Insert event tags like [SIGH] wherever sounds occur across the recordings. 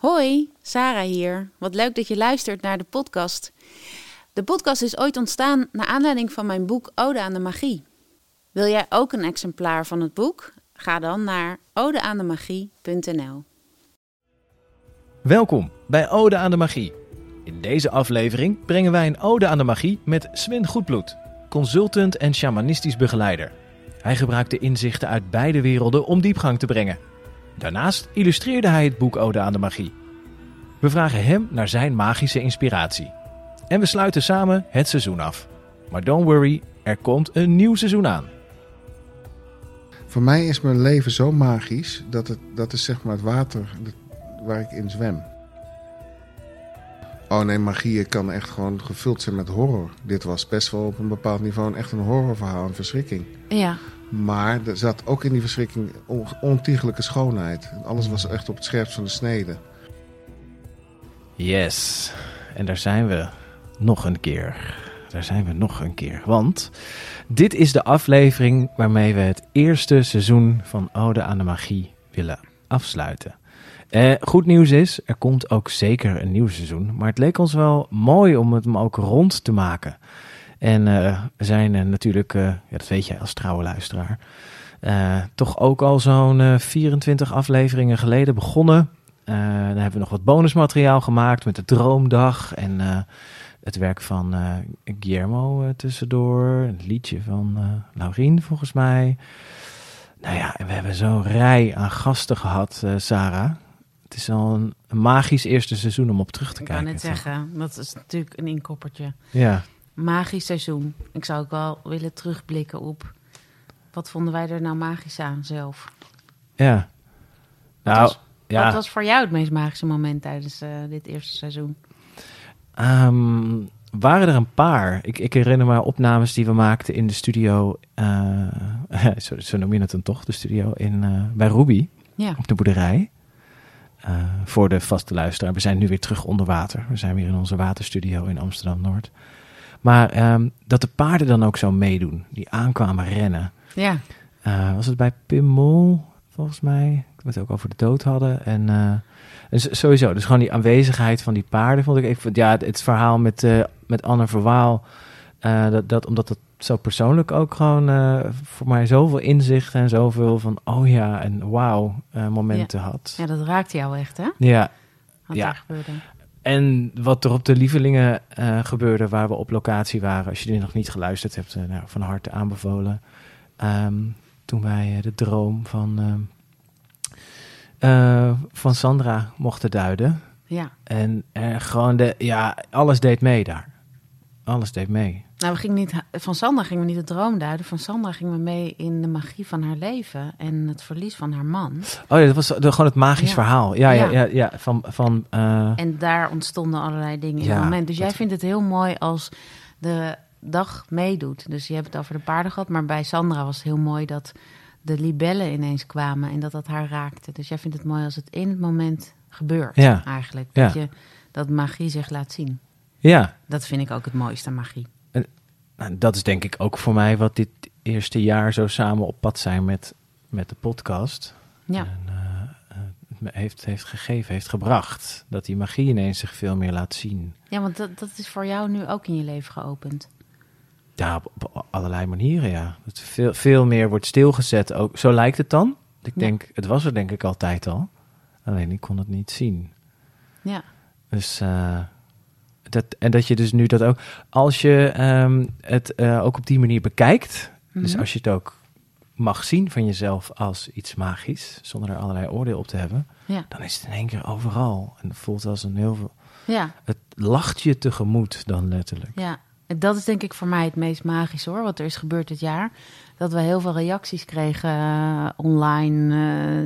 Hoi, Sarah hier. Wat leuk dat je luistert naar de podcast. De podcast is ooit ontstaan naar aanleiding van mijn boek Ode aan de Magie. Wil jij ook een exemplaar van het boek? Ga dan naar odeaandemagie.nl. Welkom bij Ode aan de Magie. In deze aflevering brengen wij een Ode aan de Magie met Sven Goedbloed, consultant en shamanistisch begeleider. Hij gebruikte inzichten uit beide werelden om diepgang te brengen. Daarnaast illustreerde hij het boek Ode aan de Magie. We vragen hem naar zijn magische inspiratie. En we sluiten samen het seizoen af. Maar don't worry, er komt een nieuw seizoen aan. Voor mij is mijn leven zo magisch dat het, dat is zeg maar het water waar ik in zwem. Oh nee, magie kan echt gewoon gevuld zijn met horror. Dit was best wel op een bepaald niveau echt een horrorverhaal, een verschrikking. Ja. Maar er zat ook in die verschrikking on ontiegelijke schoonheid. Alles was echt op het scherpst van de snede. Yes, en daar zijn we nog een keer. Daar zijn we nog een keer. Want dit is de aflevering waarmee we het eerste seizoen van Ode aan de Magie willen afsluiten. Eh, goed nieuws is, er komt ook zeker een nieuw seizoen. Maar het leek ons wel mooi om het hem ook rond te maken. En uh, we zijn uh, natuurlijk, uh, ja, dat weet je als trouwe luisteraar, toch ook al zo'n 24 afleveringen geleden begonnen. dan hebben we nog wat bonusmateriaal gemaakt met de Droomdag en het werk van Guillermo tussendoor. Het liedje van Laurien volgens mij. Nou ja, en we hebben zo'n rij aan gasten gehad, Sarah. Het is al een, magisch eerste seizoen om op terug te kijken. Ik kan net zeggen, dat is natuurlijk een inkoppertje. Ja. Magisch seizoen. Ik zou ook wel willen terugblikken op... wat vonden wij er nou magisch aan zelf? Ja. Wat Nou, was, ja. Wat was voor jou het meest magische moment tijdens uh, dit eerste seizoen? Um, waren er een paar. Ik, ik, herinner me opnames die we maakten in de studio. Uh, [LAUGHS] zo, zo, noem je het dan toch, de studio in, uh, bij Ruby. Ja. Op de boerderij. Uh, voor de vaste luisteraar. We zijn nu weer terug onder water. We zijn weer in onze waterstudio in Amsterdam-Noord. Maar um, dat de paarden dan ook zo meedoen. Die aankwamen rennen. Ja. Uh, was het bij Pim Mol, volgens mij? We het ook over de dood hadden. En, uh, en sowieso, dus gewoon die aanwezigheid van die paarden vond ik... vond, ja, het, het, verhaal met, uh, met Anne Verwaal... dat, dat, omdat het zo persoonlijk ook gewoon voor mij zoveel inzicht... en zoveel van oh ja en wauw momenten ja. had. Ja, dat raakt jou echt, hè? Ja. Wat ja. er gebeurde. En wat er op de Lievelingen uh, gebeurde, waar we op locatie waren, als je dit nog niet geluisterd hebt, uh, nou, van harte aanbevolen. Um, toen wij uh, de droom van, van Sandra mochten duiden. Ja. En gewoon de, ja, alles deed mee daar. Alles deed mee. Nou, we gingen niet, van Sandra gingen we niet de droom duiden. Van Sandra gingen we mee in de magie van haar leven en het verlies van haar man. Oh ja, dat was gewoon het magisch Ja. verhaal. Ja, ja, Ja. ja, ja, van... van uh, En daar ontstonden allerlei dingen in het moment. Dus jij vindt het heel mooi als de dag meedoet. Dus je hebt het over de paarden gehad, maar bij Sandra was het heel mooi dat de libellen ineens kwamen en dat dat haar raakte. Dus jij vindt het mooi als het in het moment gebeurt, Ja. eigenlijk. Dat, je, dat magie zich laat zien. ja, Dat vind ik ook het mooiste magie. Nou, dat is denk ik ook voor mij wat dit eerste jaar zo samen op pad zijn met, met de podcast. Ja. En, het me heeft, heeft gegeven, heeft gebracht. Dat die magie ineens zich veel meer laat zien. Ja, want dat, dat is voor jou nu ook in je leven geopend. Ja, op, op allerlei manieren, ja. Dat veel, veel meer wordt stilgezet. Ook, zo lijkt het dan. Ik Ja. denk, het was er denk ik altijd al. Alleen ik kon het niet zien. Ja. Dus eh, dat, en dat je dus nu dat ook, als je ehm, het eh, ook op die manier bekijkt, dus Mhm. als je het ook mag zien van jezelf als iets magisch, zonder er allerlei oordeel op te hebben, Ja. dan is het in één keer overal. En het voelt als een heel veel. Ja. Het lacht je tegemoet dan letterlijk. Ja, en dat is denk ik voor mij het meest magisch hoor, wat er is gebeurd dit jaar. Dat we heel veel reacties kregen eh, online,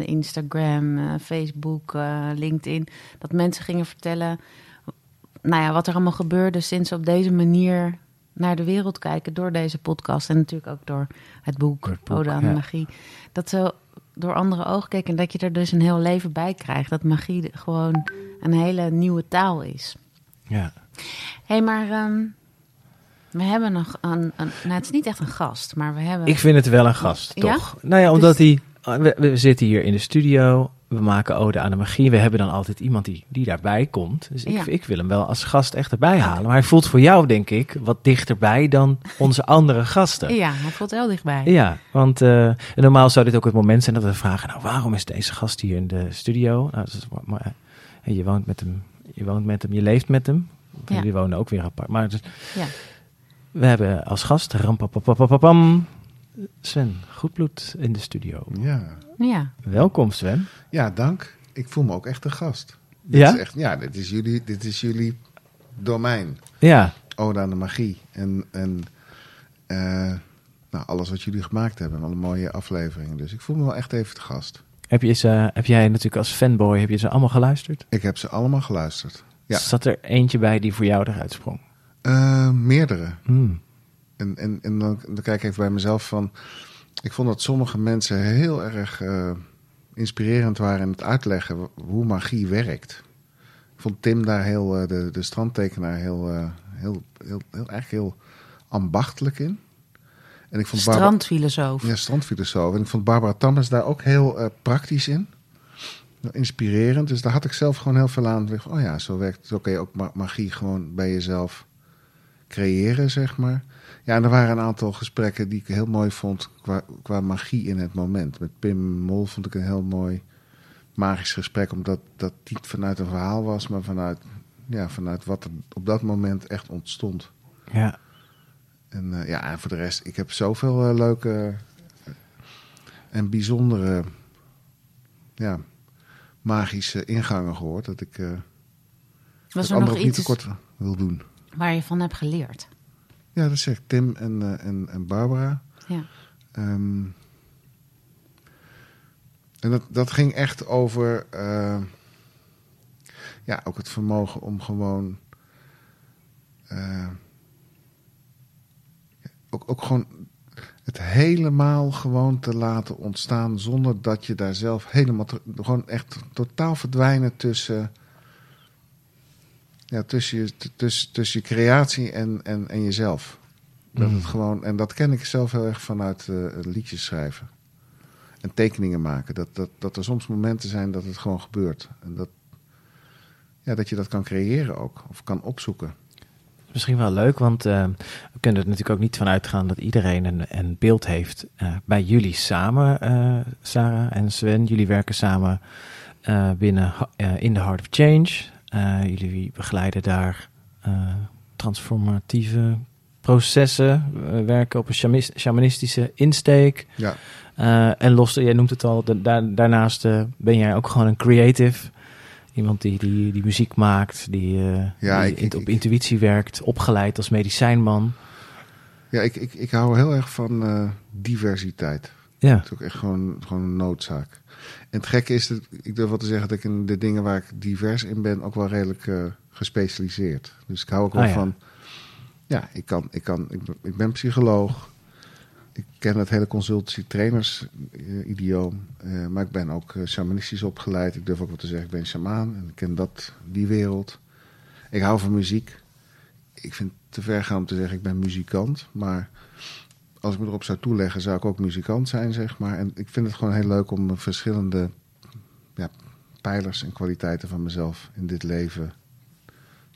eh, Instagram, Facebook, LinkedIn. Dat mensen gingen vertellen nou ja, wat er allemaal gebeurde sinds op deze manier naar de wereld kijken door deze podcast. En natuurlijk ook door het boek, het boek, Ode aan de ja. Magie. Dat ze door andere ogen kijken en dat je er dus een heel leven bij krijgt. Dat magie gewoon een hele nieuwe taal is. Ja. Hé, hey, maar ehm, we hebben nog een, een... Nou, het is niet echt een gast, maar we hebben... Ik vind het wel een gast, Ja? toch? Nou ja, omdat Dus- hij... We, we zitten hier in de studio. We maken Ode aan de Magie. We hebben dan altijd iemand die, die daarbij komt. Dus ik, Ja. ik wil hem wel als gast echt erbij halen. Maar hij voelt voor jou, denk ik, wat dichterbij dan onze [LAUGHS] andere gasten. Ja, hij voelt heel dichtbij. Ja, want eh, normaal zou dit ook het moment zijn dat we vragen: Nou, waarom is deze gast hier in de studio? Nou, dat is, maar, maar, je woont met hem, je woont met hem, je leeft met hem. Ja. Jullie wonen ook weer apart. Maar dus, Ja. we hebben als gast rampapapapapam, Sven Goedbloed in de studio. Ja. Ja. Welkom, Sven. ja, dank. Ik voel me ook echt een gast. Dit Ja? Is echt, ja, dit is, jullie, dit is jullie domein. Ja, Ode aan de magie. En, en eh, nou, alles wat jullie gemaakt hebben. Alle mooie afleveringen. Dus ik voel me wel echt even te gast. heb, je ze, heb jij natuurlijk als fanboy, heb je ze allemaal geluisterd? Ik heb ze allemaal geluisterd. Ja. Zat er eentje bij die voor jou eruit sprong? Eh, meerdere. Hmm. En, en, en dan, dan kijk ik even bij mezelf van... Ik vond dat sommige mensen heel erg eh, inspirerend waren in het uitleggen hoe magie werkt. Ik vond Tim daar heel, eh, de, de strandtekenaar, heel, eh, heel, heel, heel, eigenlijk heel ambachtelijk in. En ik vond Barbara, Strandfilosoof. ja, strandfilosoof. En ik vond Barbara Tammers daar ook heel praktisch in. Inspirerend. Dus daar had ik zelf gewoon heel veel aan. Ik dacht, Oh ja, zo werkt het. Zo kun je ook ma- magie gewoon bij jezelf creëren, zeg maar. Ja, en er waren een aantal gesprekken die ik heel mooi vond qua, qua magie in het moment. Met Pim Mol vond ik een heel mooi magisch gesprek, omdat dat niet vanuit een verhaal was, maar vanuit, ja, vanuit wat er op dat moment echt ontstond. Ja. En eh, ja, en voor de rest, ik heb zoveel eh, leuke en bijzondere, ja, magische ingangen gehoord, dat ik eh Was het er andere nog ook niet iets te kort wil doen. Waar je van hebt geleerd? Ja, dat zegt Tim en, eh, en, en Barbara. Ja. Ehm, en dat, dat ging echt over eh, ja, ook het vermogen om gewoon eh, ook, ook gewoon het helemaal gewoon te laten ontstaan zonder dat je daar zelf helemaal gewoon echt totaal verdwijnen tussen ja, tussen, je, tussen, tussen je creatie en, en, en jezelf. Dat Mm. het gewoon, en dat ken ik zelf heel erg vanuit eh, liedjes schrijven. En tekeningen maken. Dat, dat, dat er soms momenten zijn dat het gewoon gebeurt. En dat, ja, dat je dat kan creëren ook. Of kan opzoeken. Misschien wel leuk, want eh, we kunnen er natuurlijk ook niet van uitgaan dat iedereen een, een beeld heeft eh, bij jullie samen, Sarah en Sven. Jullie werken samen binnen In the Heart of Change. Eh, jullie begeleiden daar eh, transformatieve processen, eh, werken op een shamanistische insteek. Ja, en los, jij noemt het al, da- daar- daarnaast ben jij ook gewoon een creative. Iemand die, die, die muziek maakt, die, Ja, die ik- in- ik- op ik- intuïtie werkt, opgeleid als medicijnman. ja ik, ik, ik hou heel erg van diversiteit. Ja, Dat is ook echt gewoon, gewoon een noodzaak. En het gekke is, dat, ik durf wel te zeggen dat ik in de dingen waar ik divers in ben ook wel redelijk eh, gespecialiseerd. Dus ik hou ook wel Ah, ja. van, ja, ik, kan, ik, kan, ik, ben- ik ben psycholoog. Ik ken het hele consultancy-trainers-idioom. eh, maar ik ben ook eh, shamanistisch opgeleid. Ik durf ook wel te zeggen, ik ben shamaan. En ik ken dat, die wereld. Ik hou van muziek. Ik vind het te ver gaan om te zeggen, ik ben muzikant. Maar als ik me erop zou toeleggen, zou ik ook muzikant zijn, zeg maar. En ik vind het gewoon heel leuk om verschillende ja, pijlers en kwaliteiten van mezelf in dit leven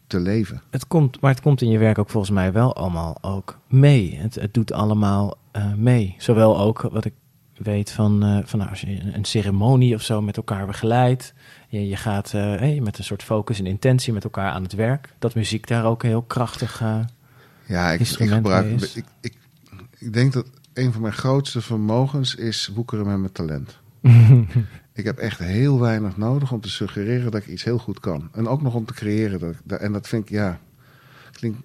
te leven. het komt, maar het komt in je werk ook volgens mij wel allemaal ook mee. Het, het doet allemaal eh, mee. Zowel ook wat ik weet van, eh, van nou, als je een ceremonie of zo met elkaar begeleidt. Je, je gaat eh, hey, met een soort focus en intentie met elkaar aan het werk. Dat muziek daar ook heel krachtig... eh, Ja, ik, ik gebruik. ik, ik denk dat een van mijn grootste vermogens is woekeren met mijn talent. [LAUGHS] Ik heb echt heel weinig nodig om te suggereren dat ik iets heel goed kan. En ook nog om te creëren. Dat, ik- dat- en dat vind ik, ja, klinkt,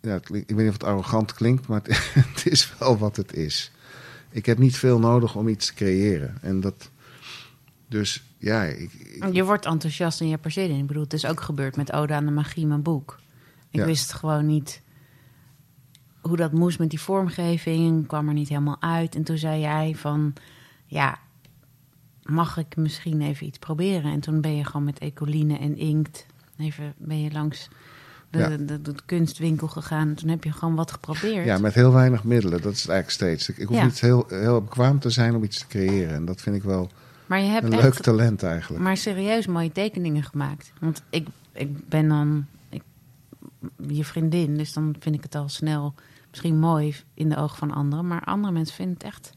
ja klinkt, ik weet niet of het arrogant klinkt, maar het, [LAUGHS] het is wel wat het is. Ik heb niet veel nodig om iets te creëren. En dat, dus ja, ik, ik- Je wordt enthousiast en je hebt er zin in. Ik bedoel, het is ook gebeurd met Ode aan de Magie, mijn boek. Ik Ja. wist gewoon niet hoe dat moest met die vormgeving. kwam er niet helemaal uit. En toen zei jij van, ja, mag ik misschien even iets proberen? En toen ben je gewoon met ecoline en inkt... Even ben je langs de, Ja. de, de, de kunstwinkel gegaan. En toen heb je gewoon wat geprobeerd. ja, met heel weinig middelen. Dat is het eigenlijk steeds. Ik, ik hoef Ja. niet heel, heel bekwaam te zijn om iets te creëren. En dat vind ik wel Maar je hebt Een echt leuk talent eigenlijk. Maar serieus mooie tekeningen gemaakt. Want ik, ik ben dan je vriendin, dus dan vind ik het al snel misschien mooi in de ogen van anderen. Maar andere mensen vinden het echt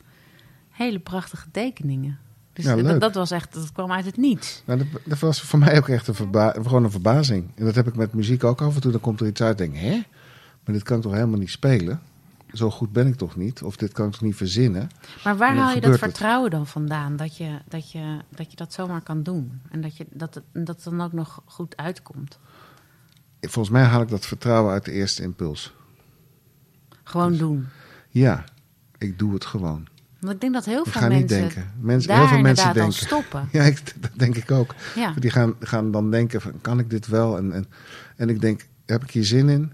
hele prachtige tekeningen. Dus Ja, dat, dat was echt, dat kwam uit het niets. Nou, dat, dat was voor mij ook echt een, verba gewoon een verbazing. En dat heb ik met muziek ook af en toe. Dan komt er iets uit en denk hè? Maar dit kan ik toch helemaal niet spelen? Zo goed ben ik toch niet? Of dit kan ik toch niet verzinnen? Maar waar haal je dat het. vertrouwen dan vandaan? Dat je dat, je, dat, je dat zomaar kan doen. En dat, je, dat, het, dat het dan ook nog goed uitkomt. Volgens mij haal ik dat vertrouwen uit de eerste impuls. Gewoon Dus- doen. Ja, ik doe het gewoon. Want ik denk dat heel veel ga niet mensen denken. Mensen, heel veel mensen denken. al stoppen. [LAUGHS] Ja, ik, dat denk ik ook. Ja. Die gaan, gaan dan denken van, kan ik dit wel? En, en, en ik denk, heb ik hier zin in?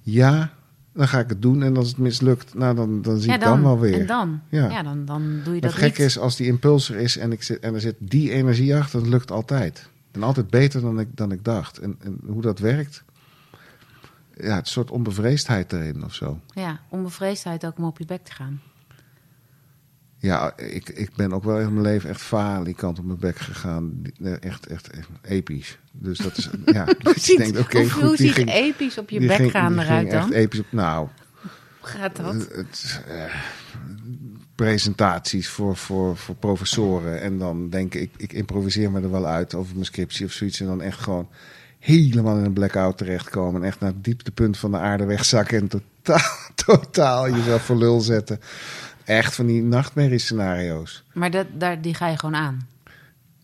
Ja, dan ga ik het doen. En als het mislukt, nou, dan, dan zie ja, ik dan wel weer. En dan? Ja. Ja, dan, dan doe je het dat gekke niet. is, als die impuls er is en, ik zit, en er zit die energie achter, dat lukt altijd. En altijd beter dan ik, dan ik dacht. En, en hoe dat werkt, ja, het soort onbevreesdheid erin of zo. Ja, onbevreesdheid ook om op je bek te gaan. Ja, ik, ik ben ook wel in mijn leven echt falikant op mijn bek gegaan. Echt, echt, echt episch. Dus dat is, ja. Hoe [LAUGHS] ik ziet, denk, oké, hoe, goed, hoe die ziet ging- episch op je bek ging- gaan eruit ging echt dan? episch op, nou, Hoe gaat dat? het, het, eh, presentaties voor, voor, voor professoren. En dan denk ik, ik improviseer me er wel uit over mijn scriptie of zoiets. En dan echt gewoon helemaal in een blackout terechtkomen. En echt naar het dieptepunt van de aarde wegzakken. En totaal, [LAUGHS] totaal jezelf voor lul zetten. Echt van die nachtmerriescenario's. Maar dat, daar, die ga je gewoon aan.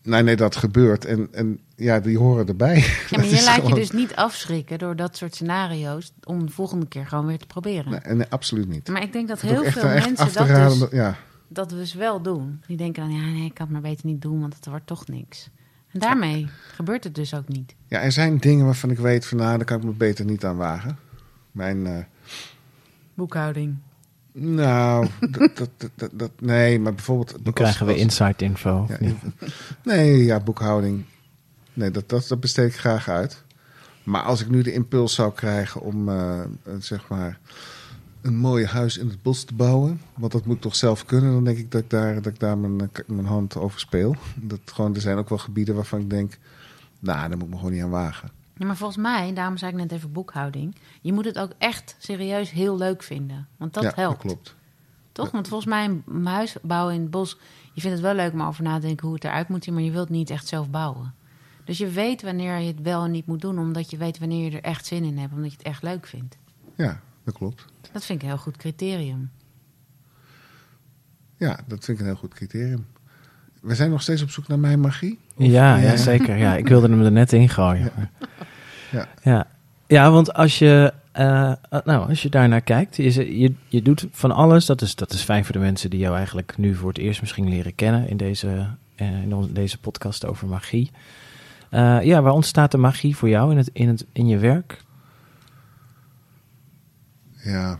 Nee, nee, dat gebeurt. En, en ja, die horen erbij. Ja, [LAUGHS] maar je laat je dus niet afschrikken door dat soort scenario's... om de volgende keer gewoon weer te proberen. Nee, nee, absoluut niet. Maar ik denk dat heel veel echt mensen dat raden, dus, ja. dat dus wel doen. Die denken dan, ja, nee, ik kan het maar beter niet doen... want het wordt toch niks. En daarmee gebeurt het dus ook niet. Ja, er zijn dingen waarvan ik weet van nou, daar kan ik me beter niet aan wagen. Mijn, eh, Boekhouding. Nou, [LAUGHS] dat, dat, dat, nee, maar bijvoorbeeld... Nu als- krijgen we als- insight info. ja, [LAUGHS] nee, ja, boekhouding. Nee, dat, dat, dat besteed ik graag uit. Maar als ik nu de impuls zou krijgen om, eh, een, zeg maar, een mooi huis in het bos te bouwen, want dat moet ik toch zelf kunnen, dan denk ik dat ik daar, dat ik daar mijn, eh, mijn hand over speel. Dat gewoon, er zijn ook wel gebieden waarvan ik denk, nou, daar moet ik me gewoon niet aan wagen. Ja, maar volgens mij, daarom zei ik net even boekhouding... je moet het ook echt serieus heel leuk vinden. Want dat ja, helpt. dat klopt. Toch? Want volgens mij een huis bouwen in het bos... je vindt het wel leuk om over na te denken hoe het eruit moet zien... maar je wilt niet echt zelf bouwen. Dus je weet wanneer je het wel en niet moet doen... omdat je weet wanneer je er echt zin in hebt... omdat je het echt leuk vindt. Ja, dat klopt. Dat vind ik een heel goed criterium. Ja, dat vind ik een heel goed criterium. We zijn nog steeds op zoek naar mijn magie. Ja, Ja. ja, zeker. Ja, ik wilde hem er net in gooien. [LAUGHS] Ja. Ja. ja, want als je, eh, nou, als je daarnaar kijkt, je, ze- je, je doet van alles. Dat is, dat is fijn voor de mensen die jou eigenlijk nu voor het eerst misschien leren kennen in deze, eh, in deze podcast over magie. Ja, waar ontstaat de magie voor jou in, het, in, het, in je werk? Ja.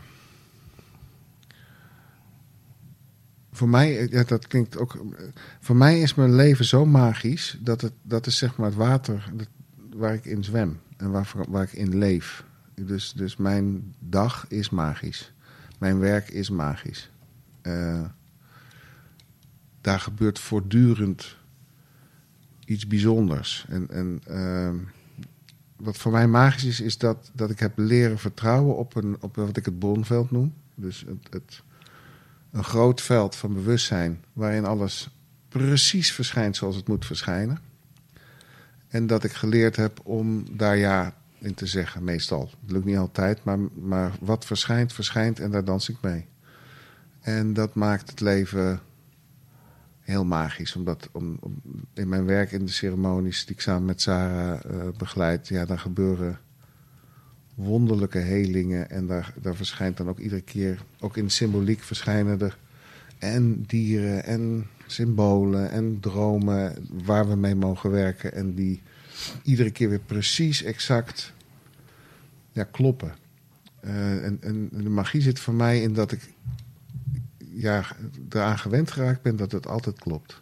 Voor mij, ja, dat klinkt ook. Voor mij is mijn leven zo magisch dat het dat is zeg maar het water dat, waar ik in zwem en waar, waar ik in leef. Dus, dus mijn dag is magisch. Mijn werk is magisch. Eh, daar gebeurt voortdurend iets bijzonders. En, en ehm, wat voor mij magisch is, is dat, dat ik heb leren vertrouwen op, een, op wat ik het bronveld noem. Dus het, het, een groot veld van bewustzijn waarin alles precies verschijnt zoals het moet verschijnen. En dat ik geleerd heb om daar ja in te zeggen, meestal. Het lukt niet altijd, maar, maar wat verschijnt, verschijnt en daar dans ik mee. En dat maakt het leven heel magisch. Omdat om, in mijn werk in de ceremonies die ik samen met Sarah eh, begeleid, ja, dan gebeuren wonderlijke helingen. En daar, daar verschijnt dan ook iedere keer, ook in symboliek verschijnen er en dieren en symbolen en dromen waar we mee mogen werken. En die iedere keer weer precies exact ja, kloppen. Eh, en, en de magie zit voor mij in dat ik ja, eraan gewend geraakt ben dat het altijd klopt.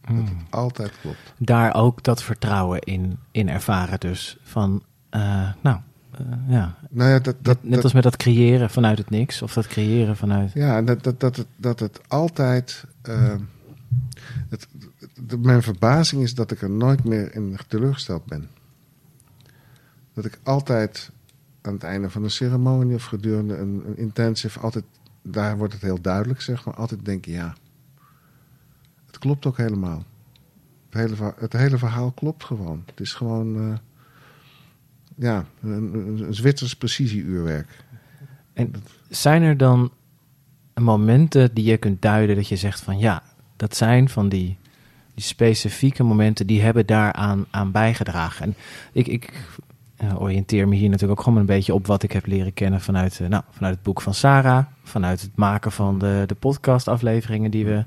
Dat het altijd klopt. Daar ook dat vertrouwen in, in ervaren dus. Van, eh, nou, eh, ja. Nou ja, dat, dat, net als met dat creëren vanuit het niks. Of dat creëren vanuit... Ja, dat, dat, dat, het, dat het altijd. Het, mijn verbazing is dat ik er nooit meer in teleurgesteld ben. Dat ik altijd aan het einde van een ceremonie of gedurende een, intensive, altijd, daar wordt het heel duidelijk, zeg maar, altijd denk ja, het klopt ook helemaal. Het hele, het hele verhaal klopt gewoon. Het is gewoon, eh, ja, een, een, een Zwitsers precisieuurwerk. En zijn er dan momenten die je kunt duiden dat je zegt van ja, dat zijn van die, die specifieke momenten die hebben daaraan aan bijgedragen. En ik, ik eh, oriënteer me hier natuurlijk ook gewoon een beetje op wat ik heb leren kennen vanuit, eh, nou, vanuit het boek van Sarah, vanuit het maken van de, de podcastafleveringen die we.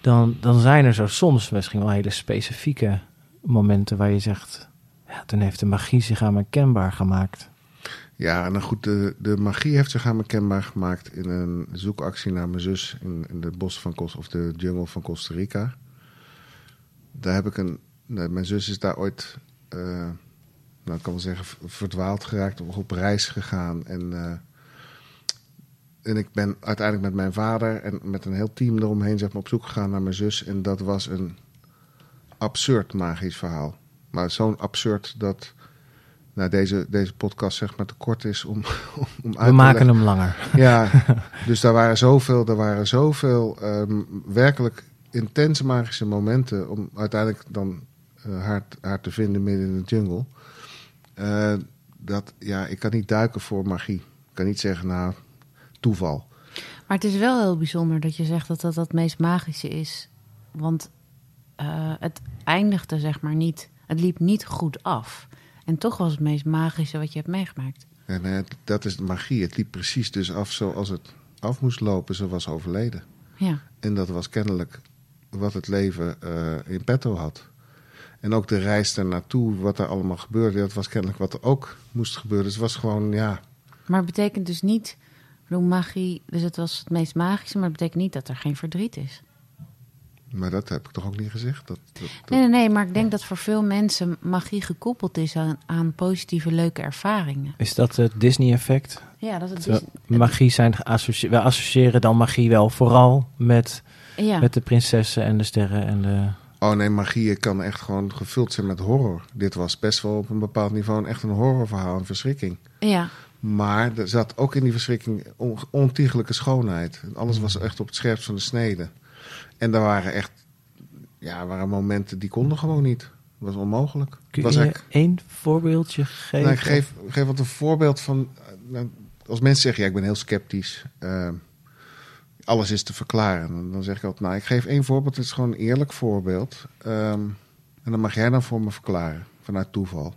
Dan, dan zijn er zo soms misschien wel hele specifieke momenten waar je zegt, ja, toen heeft de magie zich aan me kenbaar gemaakt. Ja, nou goed, de, magie heeft zich aan me kenbaar gemaakt in een zoekactie naar mijn zus in, de bos van Costa, of de jungle van Costa Rica. Daar heb ik een. mijn zus is daar ooit, eh, nou ik kan wel zeggen, verdwaald geraakt of op reis gegaan. En, eh, en ik ben uiteindelijk met mijn vader en met een heel team eromheen zeg maar, op zoek gegaan naar mijn zus. En dat was een absurd magisch verhaal. Maar zo'n absurd dat nou, deze, deze podcast zeg maar te kort is om, [LAUGHS] om, om uit We te maken leggen. hem langer. Ja, [LAUGHS] dus daar waren zoveel, er waren zoveel ehm, werkelijk intense magische momenten om uiteindelijk dan eh, haar, haar te vinden midden in de jungle. Eh, dat, ja, ik kan niet duiken voor magie. Ik kan niet zeggen, nou, toeval. Maar het is wel heel bijzonder dat je zegt dat dat het meest magische is. Want eh, het eindigde zeg maar niet, het liep niet goed af. En toch was het meest magische wat je hebt meegemaakt. En eh, dat is de magie. Het liep precies dus af zoals het af moest lopen. Ze was overleden. Ja, En dat was kennelijk wat het leven eh, in petto had. En ook de reis daar naartoe, wat er allemaal gebeurde, dat was kennelijk wat er ook moest gebeuren. Dus het was gewoon, ja, maar het betekent dus niet, ik bedoel magie, dus het was het meest magische, maar het betekent niet dat er geen verdriet is. Maar dat heb ik toch ook niet gezegd. Dat, dat, dat- Nee, nee, nee, maar ik denk dat voor veel mensen magie gekoppeld is aan, aan positieve, leuke ervaringen. Is dat het Disney-effect? Ja, dat is Zo, Magie zijn geassocieerd. We associëren dan magie wel vooral met, ja. met de prinsessen en de sterren en de. Oh nee, magie kan echt gewoon gevuld zijn met horror. Dit was best wel op een bepaald niveau echt een horrorverhaal, een verschrikking. ja. Maar er zat ook in die verschrikking on, ontiegelijke schoonheid. Alles was echt op het scherpst van de snede. En daar waren echt, ja, waren momenten die konden gewoon niet. Dat was onmogelijk. Kun was je één voorbeeldje geven? Nou, ik geef, ik geef wat een voorbeeld van. nou, als mensen zeggen, ja, ik ben heel sceptisch. eh, alles is te verklaren. Dan, dan zeg ik altijd, nou, ik geef één voorbeeld. Het is gewoon een eerlijk voorbeeld. Ehm, en dan mag jij dan voor me verklaren. Vanuit toeval.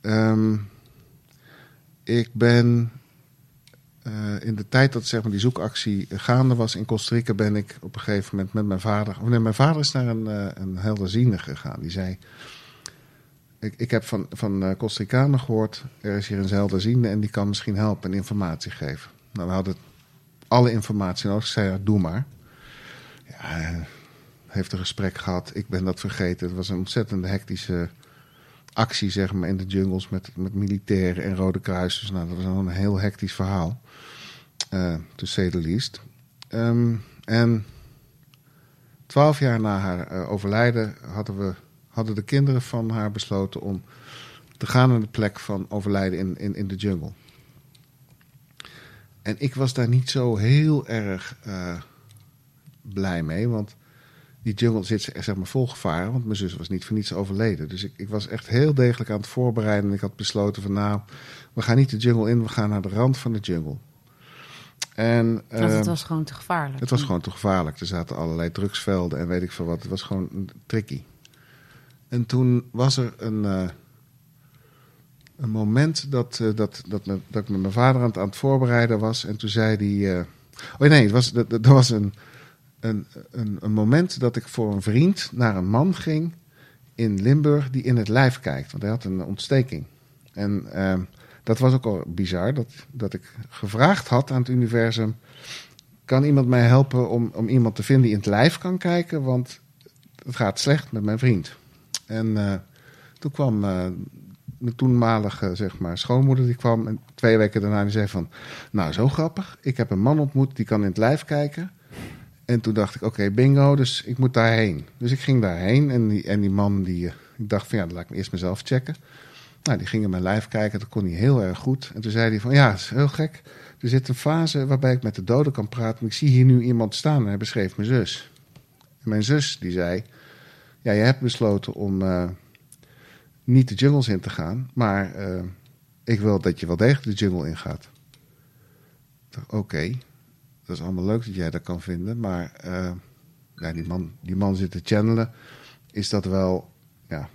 Ehm, ik ben... eh, in de tijd dat zeg maar, die zoekactie gaande was in Costa Rica... ben ik op een gegeven moment met mijn vader... Nee, mijn vader is naar een, eh een helderziende gegaan. Die zei... Ik, ik heb van, van eh, Costa Ricanen gehoord, er is hier een helderziende en die kan misschien helpen en informatie geven. Nou, we hadden alle informatie nodig. Ik zei, doe maar. Ja, heeft een gesprek gehad. Ik ben dat vergeten. Het was een ontzettend hectische actie, zeg maar, in de jungles met, met militairen en Rode Kruisers. Nou, dat was een heel hectisch verhaal. eh to say the least. Ehm, en twaalf jaar na haar eh, overlijden hadden, we, hadden de kinderen van haar besloten om te gaan naar de plek van overlijden in, in, in de jungle. En ik was daar niet zo heel erg eh, blij mee, want die jungle zit zeg maar vol gevaren, want mijn zus was niet voor niets overleden. Dus ik, ik was echt heel degelijk aan het voorbereiden en ik had besloten van nou, we gaan niet de jungle in, we gaan naar de rand van de jungle. En, Want het ehm, was gewoon te gevaarlijk. het was gewoon te gevaarlijk. Er zaten allerlei drugsvelden en weet ik veel wat. Het was gewoon tricky. En toen was er een, eh, een moment dat, eh, dat, dat, me- dat ik met mijn vader aan het, aan het voorbereiden was. En toen zei hij... eh, oh nee, het was, er was een, een, een, een moment dat ik voor een vriend naar een man ging in Limburg die in het lijf kijkt. Want hij had een ontsteking. En ehm, dat was ook al bizar. Dat, dat ik gevraagd had aan het universum kan iemand mij helpen om, om iemand te vinden die in het lijf kan kijken? Want het gaat slecht met mijn vriend. En eh, toen kwam eh, mijn toenmalige zeg maar, schoonmoeder, die kwam en twee weken daarna die zei van... Nou, zo grappig. Ik heb een man ontmoet die kan in het lijf kijken. En toen dacht ik, oké, bingo, dus ik moet daarheen. Dus ik ging daarheen en die, en die man, die, eh, ik dacht van ja, dan laat ik me eerst mezelf checken. Nou, die ging in mijn lijf kijken, dat kon hij heel erg goed. En toen zei hij van ja, het is heel gek. Er zit een fase waarbij ik met de doden kan praten. Ik zie hier nu iemand staan en hij beschreef mijn zus. En mijn zus die zei, ja, je hebt besloten om eh, niet de jungles in te gaan, maar eh, ik wil dat je wel degelijk de jungle ingaat. Oké, dat is allemaal leuk dat jij dat kan vinden, maar eh, die, man, die man zit te channelen. Is dat wel, ja,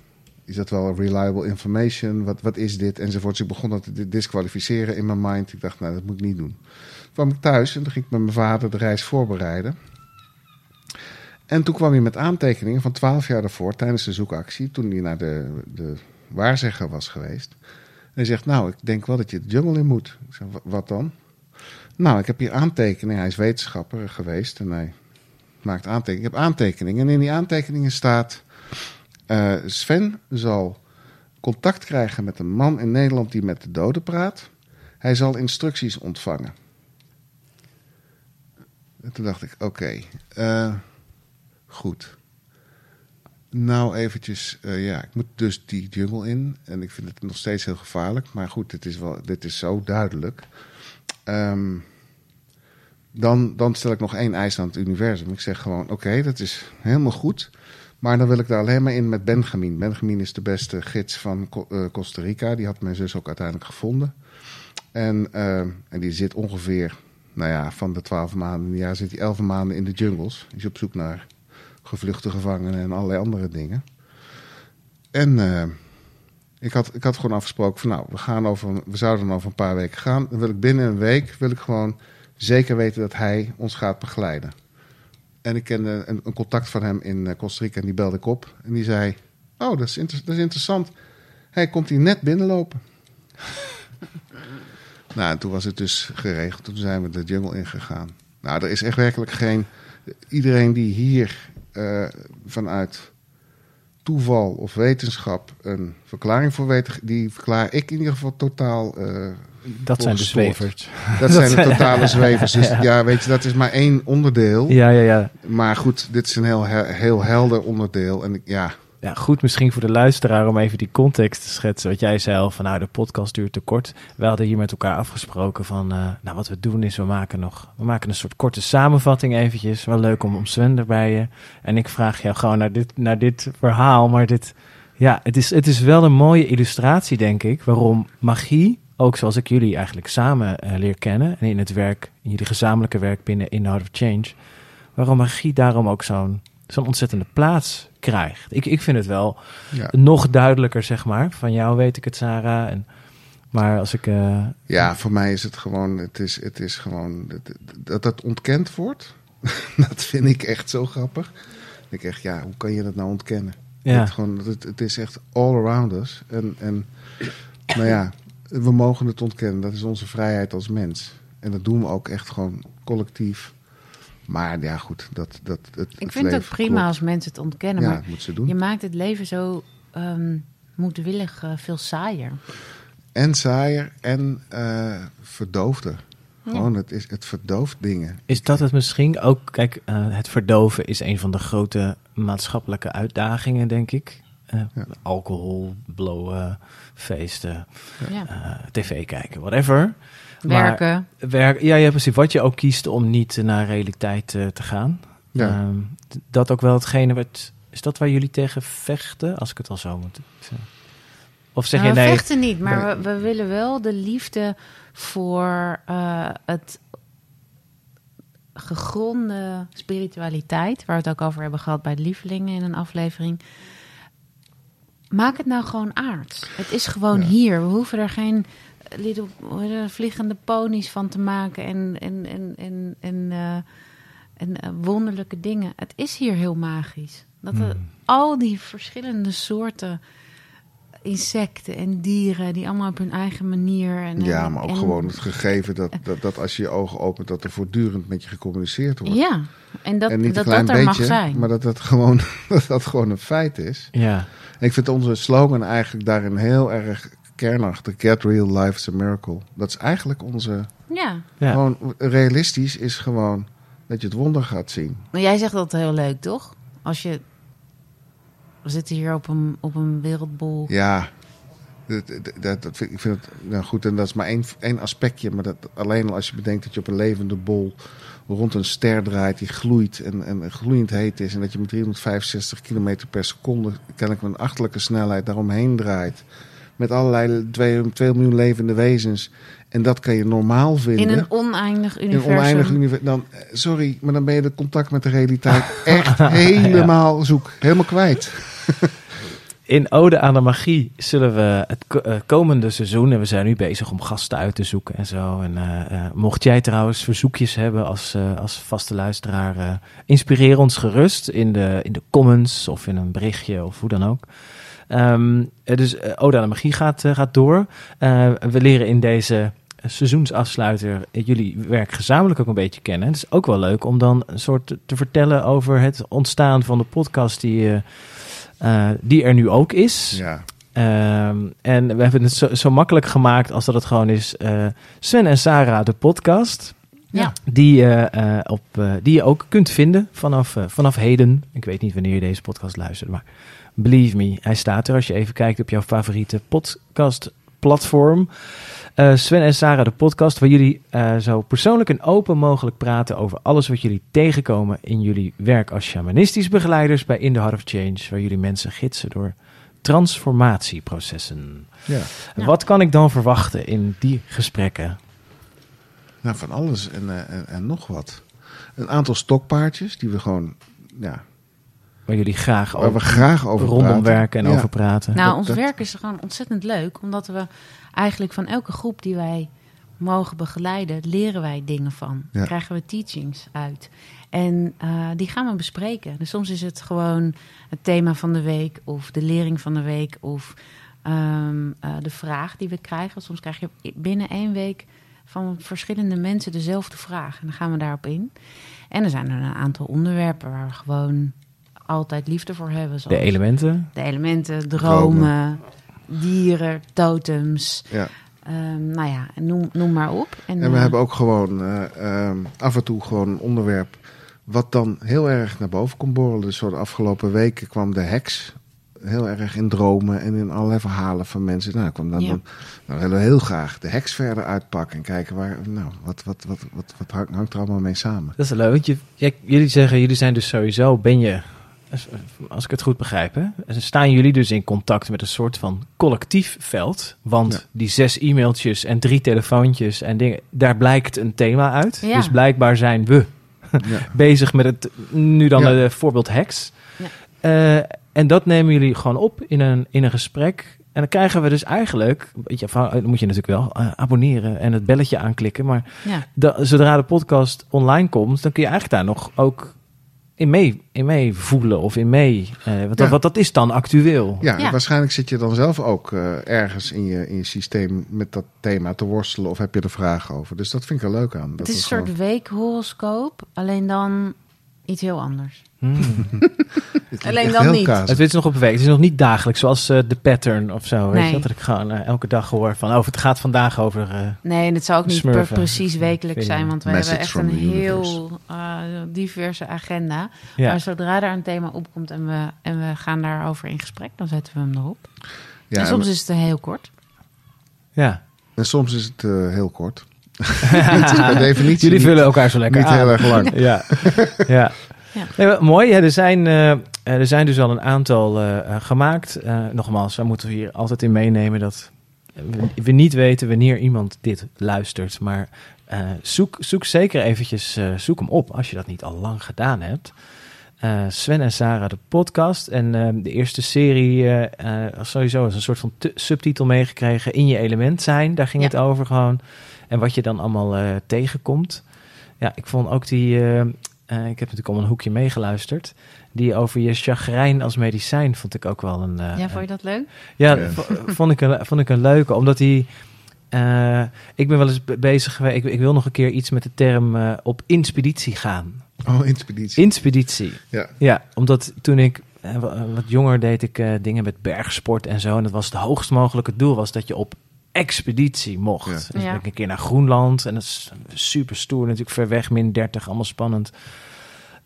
is dat wel reliable information? Wat, wat is dit? Enzovoort. Dus ik begon dat te disqualificeren in mijn mind. Ik dacht, nou, dat moet ik niet doen. Toen kwam ik thuis en toen ging ik met mijn vader de reis voorbereiden. En toen kwam hij met aantekeningen van 12 jaar daarvoor tijdens de zoekactie, toen hij naar de, de waarzegger was geweest. En hij zegt, nou, ik denk wel dat je de jungle in moet. Ik zeg, "Wa- wat dan? Nou, ik heb hier aantekeningen. Hij is wetenschapper geweest en hij maakt aantekeningen. Ik heb aantekeningen en in die aantekeningen staat... eh, Sven zal contact krijgen met een man in Nederland die met de doden praat. Hij zal instructies ontvangen. En toen dacht ik, oké, eh, goed. Nou eventjes, eh, ja, ik moet dus die jungle in. En ik vind het nog steeds heel gevaarlijk. Maar goed, dit is, wel, dit is zo duidelijk. Ehm, dan, dan stel ik nog één eis aan het universum. Ik zeg gewoon, oké, dat is helemaal goed. Maar dan wil ik daar alleen maar in met Benjamin. Benjamin is de beste gids van eh, Costa Rica. Die had mijn zus ook uiteindelijk gevonden. En, eh, en die zit ongeveer, nou ja, van de twaalf maanden in een jaar zit hij elf maanden in de jungles. Is op zoek naar gevluchte gevangenen en allerlei andere dingen. En eh, ik, had, ik had gewoon afgesproken van nou, we, gaan over, we zouden over een paar weken gaan. Dan wil ik binnen een week wil ik gewoon zeker weten dat hij ons gaat begeleiden. En ik kende een, een contact van hem in eh, Costa Rica en die belde ik op. En die zei, oh, dat is, dat is interessant. Hij komt hier net binnenlopen. [LAUGHS] nou, en toen was het dus geregeld. Toen zijn we de jungle ingegaan. Nou, er is echt werkelijk geen... Iedereen die hier eh, vanuit toeval of wetenschap een verklaring voor weet... die verklaar ik in ieder geval totaal... eh, Dat zijn de zwevers. dat [LAUGHS] zijn de totale [LAUGHS] zwevers. Dus ja, weet je, dat is maar één onderdeel. Ja, ja, ja. Maar goed, dit is een heel, he- heel helder onderdeel. En ja, Ja, goed misschien voor de luisteraar om even die context te schetsen. Wat jij zei van nou, de podcast duurt te kort. We hadden hier met elkaar afgesproken van eh, nou, wat we doen is we maken nog we maken een soort korte samenvatting eventjes. Wel leuk om, om Sven erbij je. En ik vraag jou gewoon naar dit, naar dit verhaal. Maar dit, ja, het is, het is wel een mooie illustratie denk ik. Waarom magie, ook zoals ik jullie eigenlijk samen eh, leer kennen. En in het werk, in jullie gezamenlijke werk binnen In Heart of Change. Waarom magie daarom ook zo'n zo'n ontzettende plaats krijgt. Ik, ik vind het wel ja. nog duidelijker, zeg maar. Van jou weet ik het, Sarah. En, maar als ik... eh, ja, voor mij is het gewoon, het is, het is gewoon, dat- dat dat ontkend wordt. [LAUGHS] dat vind ik echt zo grappig. Ik echt, ja, hoe kan je dat nou ontkennen? ja, Het, gewoon, het, het is echt all around us. En, en nou ja, we mogen het ontkennen. Dat is onze vrijheid als mens. En dat doen we ook echt gewoon collectief. Maar ja, goed, dat, dat, het, Ik vind het ook prima als mensen het ontkennen. Ja, Maar dat ze doen. je maakt het leven zo ehm moedwillig eh, veel saaier. En saaier en eh verdoofder. Gewoon, het, is, het verdooft dingen. is dat het misschien ook... Kijk, eh, het verdoven is een van de grote maatschappelijke uitdagingen, denk ik. Eh, Ja. Alcohol, blowen, feesten, Ja. eh, tv kijken, whatever. Maar- Werken. Werk, ja, ja, precies. Wat je ook kiest om niet naar realiteit eh, te gaan. Ja. Ehm, dat ook wel hetgene wat... Is dat waar jullie tegen vechten? Als ik het al zo moet zeggen. Of zeg je Nou, we nee? vechten niet, maar we, we willen wel de liefde voor eh, het gegronde spiritualiteit, waar we het ook over hebben gehad bij de lievelingen in een aflevering. Maak het nou gewoon aards. Het is gewoon Ja. hier. We hoeven er geen little, vliegende ponies van te maken en, en, en, en, en, eh, en eh, wonderlijke dingen. Het is hier heel magisch. Dat er Hmm. al die verschillende soorten insecten en dieren, die allemaal op hun eigen manier. En, Ja, maar ook en- gewoon het gegeven dat, dat, dat als je je ogen opent, dat er voortdurend met je gecommuniceerd wordt. Ja, en dat en niet dat, een klein dat er beetje, mag zijn. maar dat dat, gewoon, [LAUGHS] dat dat gewoon een feit is. Ja, En ik vind onze slogan eigenlijk daarin heel erg kernachtig. Get real, life is a miracle. Dat is eigenlijk onze... Ja, ja. Gewoon realistisch is gewoon... dat je het wonder gaat zien. Maar jij zegt dat heel leuk, toch? Als je... We zitten hier op een, op een wereldbol. Ja, dat, dat, dat, vind, ik vind het nou goed. En dat is maar één, één aspectje. Maar dat, alleen al als je bedenkt dat je op een levende bol rond een ster draait die gloeit en, en gloeiend heet is. En dat je met 365 km per seconde, kennelijk met een achterlijke snelheid, daaromheen draait. Met allerlei 2, 2 miljoen levende wezens. En dat kan je normaal vinden. In een oneindig In universum. een oneindig universum. Dan, eh, sorry, maar dan ben je de contact met de realiteit echt [LAUGHS] helemaal zoek. Helemaal kwijt. [LAUGHS] In Ode aan de Magie zullen we het eh, komende seizoen, en we zijn nu bezig om gasten uit te zoeken en zo. En eh, eh, mocht jij trouwens verzoekjes hebben als, eh, als vaste luisteraar, eh, inspireer ons gerust in de, in de comments of in een berichtje of hoe dan ook. Ehm, eh, dus eh, Ode aan de Magie gaat, eh, gaat door. Eh, we leren in deze seizoensafsluiter jullie werk gezamenlijk ook een beetje kennen. Het is ook wel leuk om dan een soort te- te vertellen over het ontstaan van de podcast die, eh, eh, die er nu ook is. Ja. Ehm, en we hebben het zo, zo makkelijk gemaakt als dat het gewoon is. eh, Sven en Sarah, de podcast. Ja. Die, eh, eh, op, eh, die je ook kunt vinden vanaf, vanaf heden. Ik weet niet wanneer je deze podcast luistert, maar believe me, hij staat er als je even kijkt op jouw favoriete podcastplatform. Eh Sven en Sarah, de podcast, waar jullie eh, zo persoonlijk en open mogelijk praten over alles wat jullie tegenkomen in jullie werk als shamanistisch begeleiders bij In the Heart of Change, waar jullie mensen gidsen door transformatieprocessen. ja. Wat kan ik dan verwachten in die gesprekken? Nou, van alles en, eh, en, en nog wat. Een aantal stokpaardjes die we gewoon, ja, Waar jullie graag waar we over graag over rondom praten. werken en Ja. over praten. Nou, Dat- ons dat- werk is gewoon ontzettend leuk, omdat we eigenlijk van elke groep die wij mogen begeleiden, leren wij dingen van. Ja. Krijgen we teachings uit. En eh, die gaan we bespreken. Dus soms is het gewoon het thema van de week, of de lering van de week, of ehm, eh, de vraag die we krijgen. Soms krijg je binnen één week van verschillende mensen dezelfde vraag. En dan gaan we daarop in. En er zijn er een aantal onderwerpen waar we gewoon altijd liefde voor hebben. De elementen. de elementen, dromen, dieren, totems. Ja. ehm, nou ja, noem, noem maar op. En, En we eh, hebben ook gewoon eh, ehm, af en toe gewoon een onderwerp wat dan heel erg naar boven komt borrelen. Dus zo de afgelopen weken kwam de heks heel erg in dromen en in allerlei verhalen van mensen. Nou, kwam dan, Ja. dan nou, willen we heel graag de heks verder uitpakken en kijken waar, nou, wat, wat, wat, wat, wat hangt, hangt er allemaal mee samen. Dat is leuk. Want je, ja, jullie zeggen, jullie zijn dus sowieso, ben je, als- als ik het goed begrijp, hè, staan jullie dus in contact met een soort van collectief veld. Want Ja. die zes e-mailtjes en drie telefoontjes en dingen, daar blijkt een thema uit. Ja. Dus blijkbaar zijn we [LAUGHS] Ja. bezig met het, nu dan Ja. het voorbeeld heks. Ja. Eh, en dat nemen jullie gewoon op in een, in een gesprek. En dan krijgen we dus eigenlijk, weet je, van- dan moet je natuurlijk wel eh, abonneren en het belletje aanklikken. Maar ja, da- zodra de podcast online komt, dan kun je eigenlijk daar nog ook in mee, in mee voelen of in mee. eh want, dat, Ja. wat dat is dan actueel. Ja, Ja. waarschijnlijk zit je dan zelf ook eh, ergens in je, in je systeem met dat thema te worstelen of heb je er vragen over. Dus dat vind ik er leuk aan. het Dat is een soort gewoon- weekhoroscoop, alleen dan iets heel anders. Hmm. [LAUGHS] Het is alleen dan niet. kaas. Het is nog op een week. Het is nog niet dagelijks, zoals eh, de pattern of zo. Weet Nee. je, dat ik gewoon eh, elke dag hoor van, oh, het gaat vandaag over. eh, Nee, en het zou ook niet per precies wekelijks zijn, want we Message hebben echt een heel diverse agenda. ja. Maar zodra daar een thema opkomt en we, en we gaan daarover in gesprek, dan zetten we hem erop. Ja, en soms en, is het heel kort. ja. en soms is het eh, heel kort. [LAUGHS] Jullie niet, vullen elkaar zo lekker niet aan. heel erg lang. Ja, ja. [LAUGHS] Ja. Nee, mooi. Er, zijn, eh, er zijn dus al een aantal eh, eh, gemaakt. Nogmaals, we moeten hier altijd in meenemen dat we, we niet weten wanneer iemand dit luistert. Maar zoek, zoek zeker eventjes, zoek hem op als je dat niet al lang gedaan hebt. Sven en Sarah, de podcast. En de eerste serie, sowieso is een soort van subtitel meegekregen. In je element zijn, daar ging Ja. het over gewoon. En wat je dan allemaal tegenkomt. Ja, ik vond ook die... eh, ik heb natuurlijk al een hoekje meegeluisterd. Die over je chagrijn als medicijn vond ik ook wel een... eh, ja, vond je dat leuk? ja, vond, ik een, vond ik een leuke. Omdat die... eh, ik ben wel eens be- bezig geweest... Ik, ik wil nog een keer iets met de term eh, op inspeditie gaan. Oh, inspeditie. Inspeditie. ja. Ja, omdat toen ik wa- wat jonger deed ik eh, dingen met bergsport en zo. En dat was het hoogst mogelijke doel was dat je op expeditie mocht. Ja. Dus Ja. ben ik een keer naar Groenland en dat is super stoer, natuurlijk ver weg, min 30, allemaal spannend.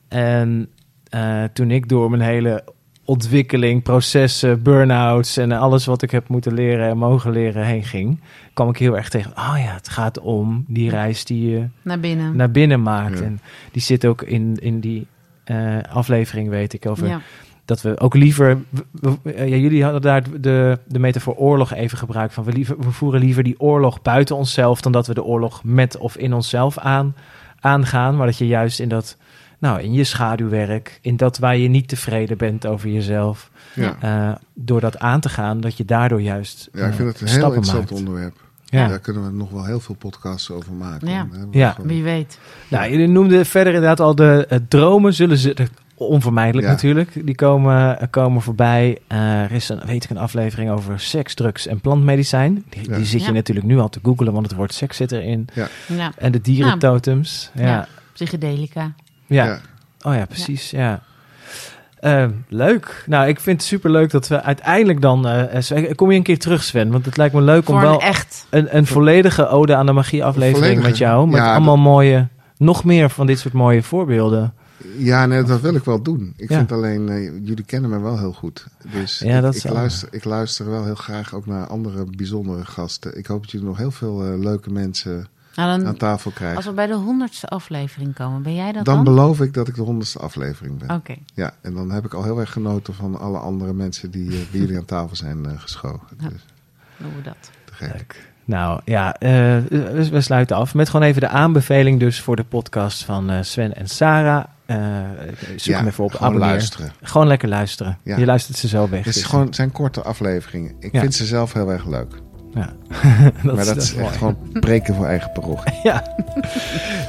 En eh, toen ik door mijn hele ontwikkeling, processen, burn-outs en alles wat ik heb moeten leren en mogen leren heen ging, kwam ik heel erg tegen. Oh ja, het gaat om die reis die je Naar binnen. naar binnen maakt. Ja. En die zit ook in, in die eh, aflevering, weet ik, over ja. Dat we ook liever. eh, ja, jullie hadden daar de, de metafoor oorlog even gebruikt. Van we, liever, we voeren liever die oorlog buiten onszelf dan dat we de oorlog met of in onszelf aan, aangaan. Maar dat je juist in dat. Nou, in je schaduwwerk, in dat waar je niet tevreden bent over jezelf, Ja. eh, door dat aan te gaan, dat je daardoor juist Ja, ik eh, vind het een heel interessant maakt. onderwerp. Ja. Daar kunnen we nog wel heel veel podcasts over maken. Ja. Ja. gewoon- Wie weet. Nou, jullie noemden verder inderdaad al de dromen. Zullen ze er- onvermijdelijk Ja. natuurlijk. Die komen, komen voorbij. Eh, er is een, weet ik, een aflevering over seks, drugs en plantmedicijn. Die, Ja. die zit je Ja. natuurlijk nu al te googelen, want het woord seks zit erin. Ja. En de dierentotems. Ja. Psychedelica. ja. Ja. Oh ja, precies. Ja. Eh, leuk. Nou, ik vind het super leuk dat we uiteindelijk dan. eh, kom je een keer terug, Sven? Want het lijkt me leuk om wel een echt. een, een volledige ode aan de magie aflevering Volledige. met jou. Met Ja, allemaal mooie, nog meer van dit soort mooie voorbeelden. Ja, nee, dat wil ik wel doen. Ik Ja. vind alleen, eh, jullie kennen me wel heel goed. Dus Ja, ik, dat ik, luister, ik luister wel heel graag ook naar andere bijzondere gasten. Ik hoop dat jullie nog heel veel eh, leuke mensen Nou, aan tafel krijgen. als we bij de honderdste aflevering komen, ben jij dat Dan dan? beloof ik dat ik de honderdste aflevering ben. Oké. Ja, en dan heb ik al heel erg genoten van alle andere mensen die eh, bij jullie aan tafel zijn geschoven. Ja. Dus, Doen we dat. te gek. Leuk. Nou ja, eh, we, we sluiten af met gewoon even de aanbeveling dus voor de podcast van Sven en Sarah. Eh, zoek Ja, hem even op, gewoon abonneer. luisteren. Gewoon lekker luisteren. Ja. Je luistert ze zo weg. Het is dus- gewoon, het zijn korte afleveringen. Ik Ja. vind ze zelf heel erg leuk. Ja. [LAUGHS] maar dat, is mooi. echt gewoon preken voor eigen parochie. [LAUGHS] Ja.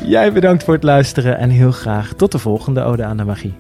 Jij bedankt voor het luisteren en heel graag tot de volgende Ode aan de Magie.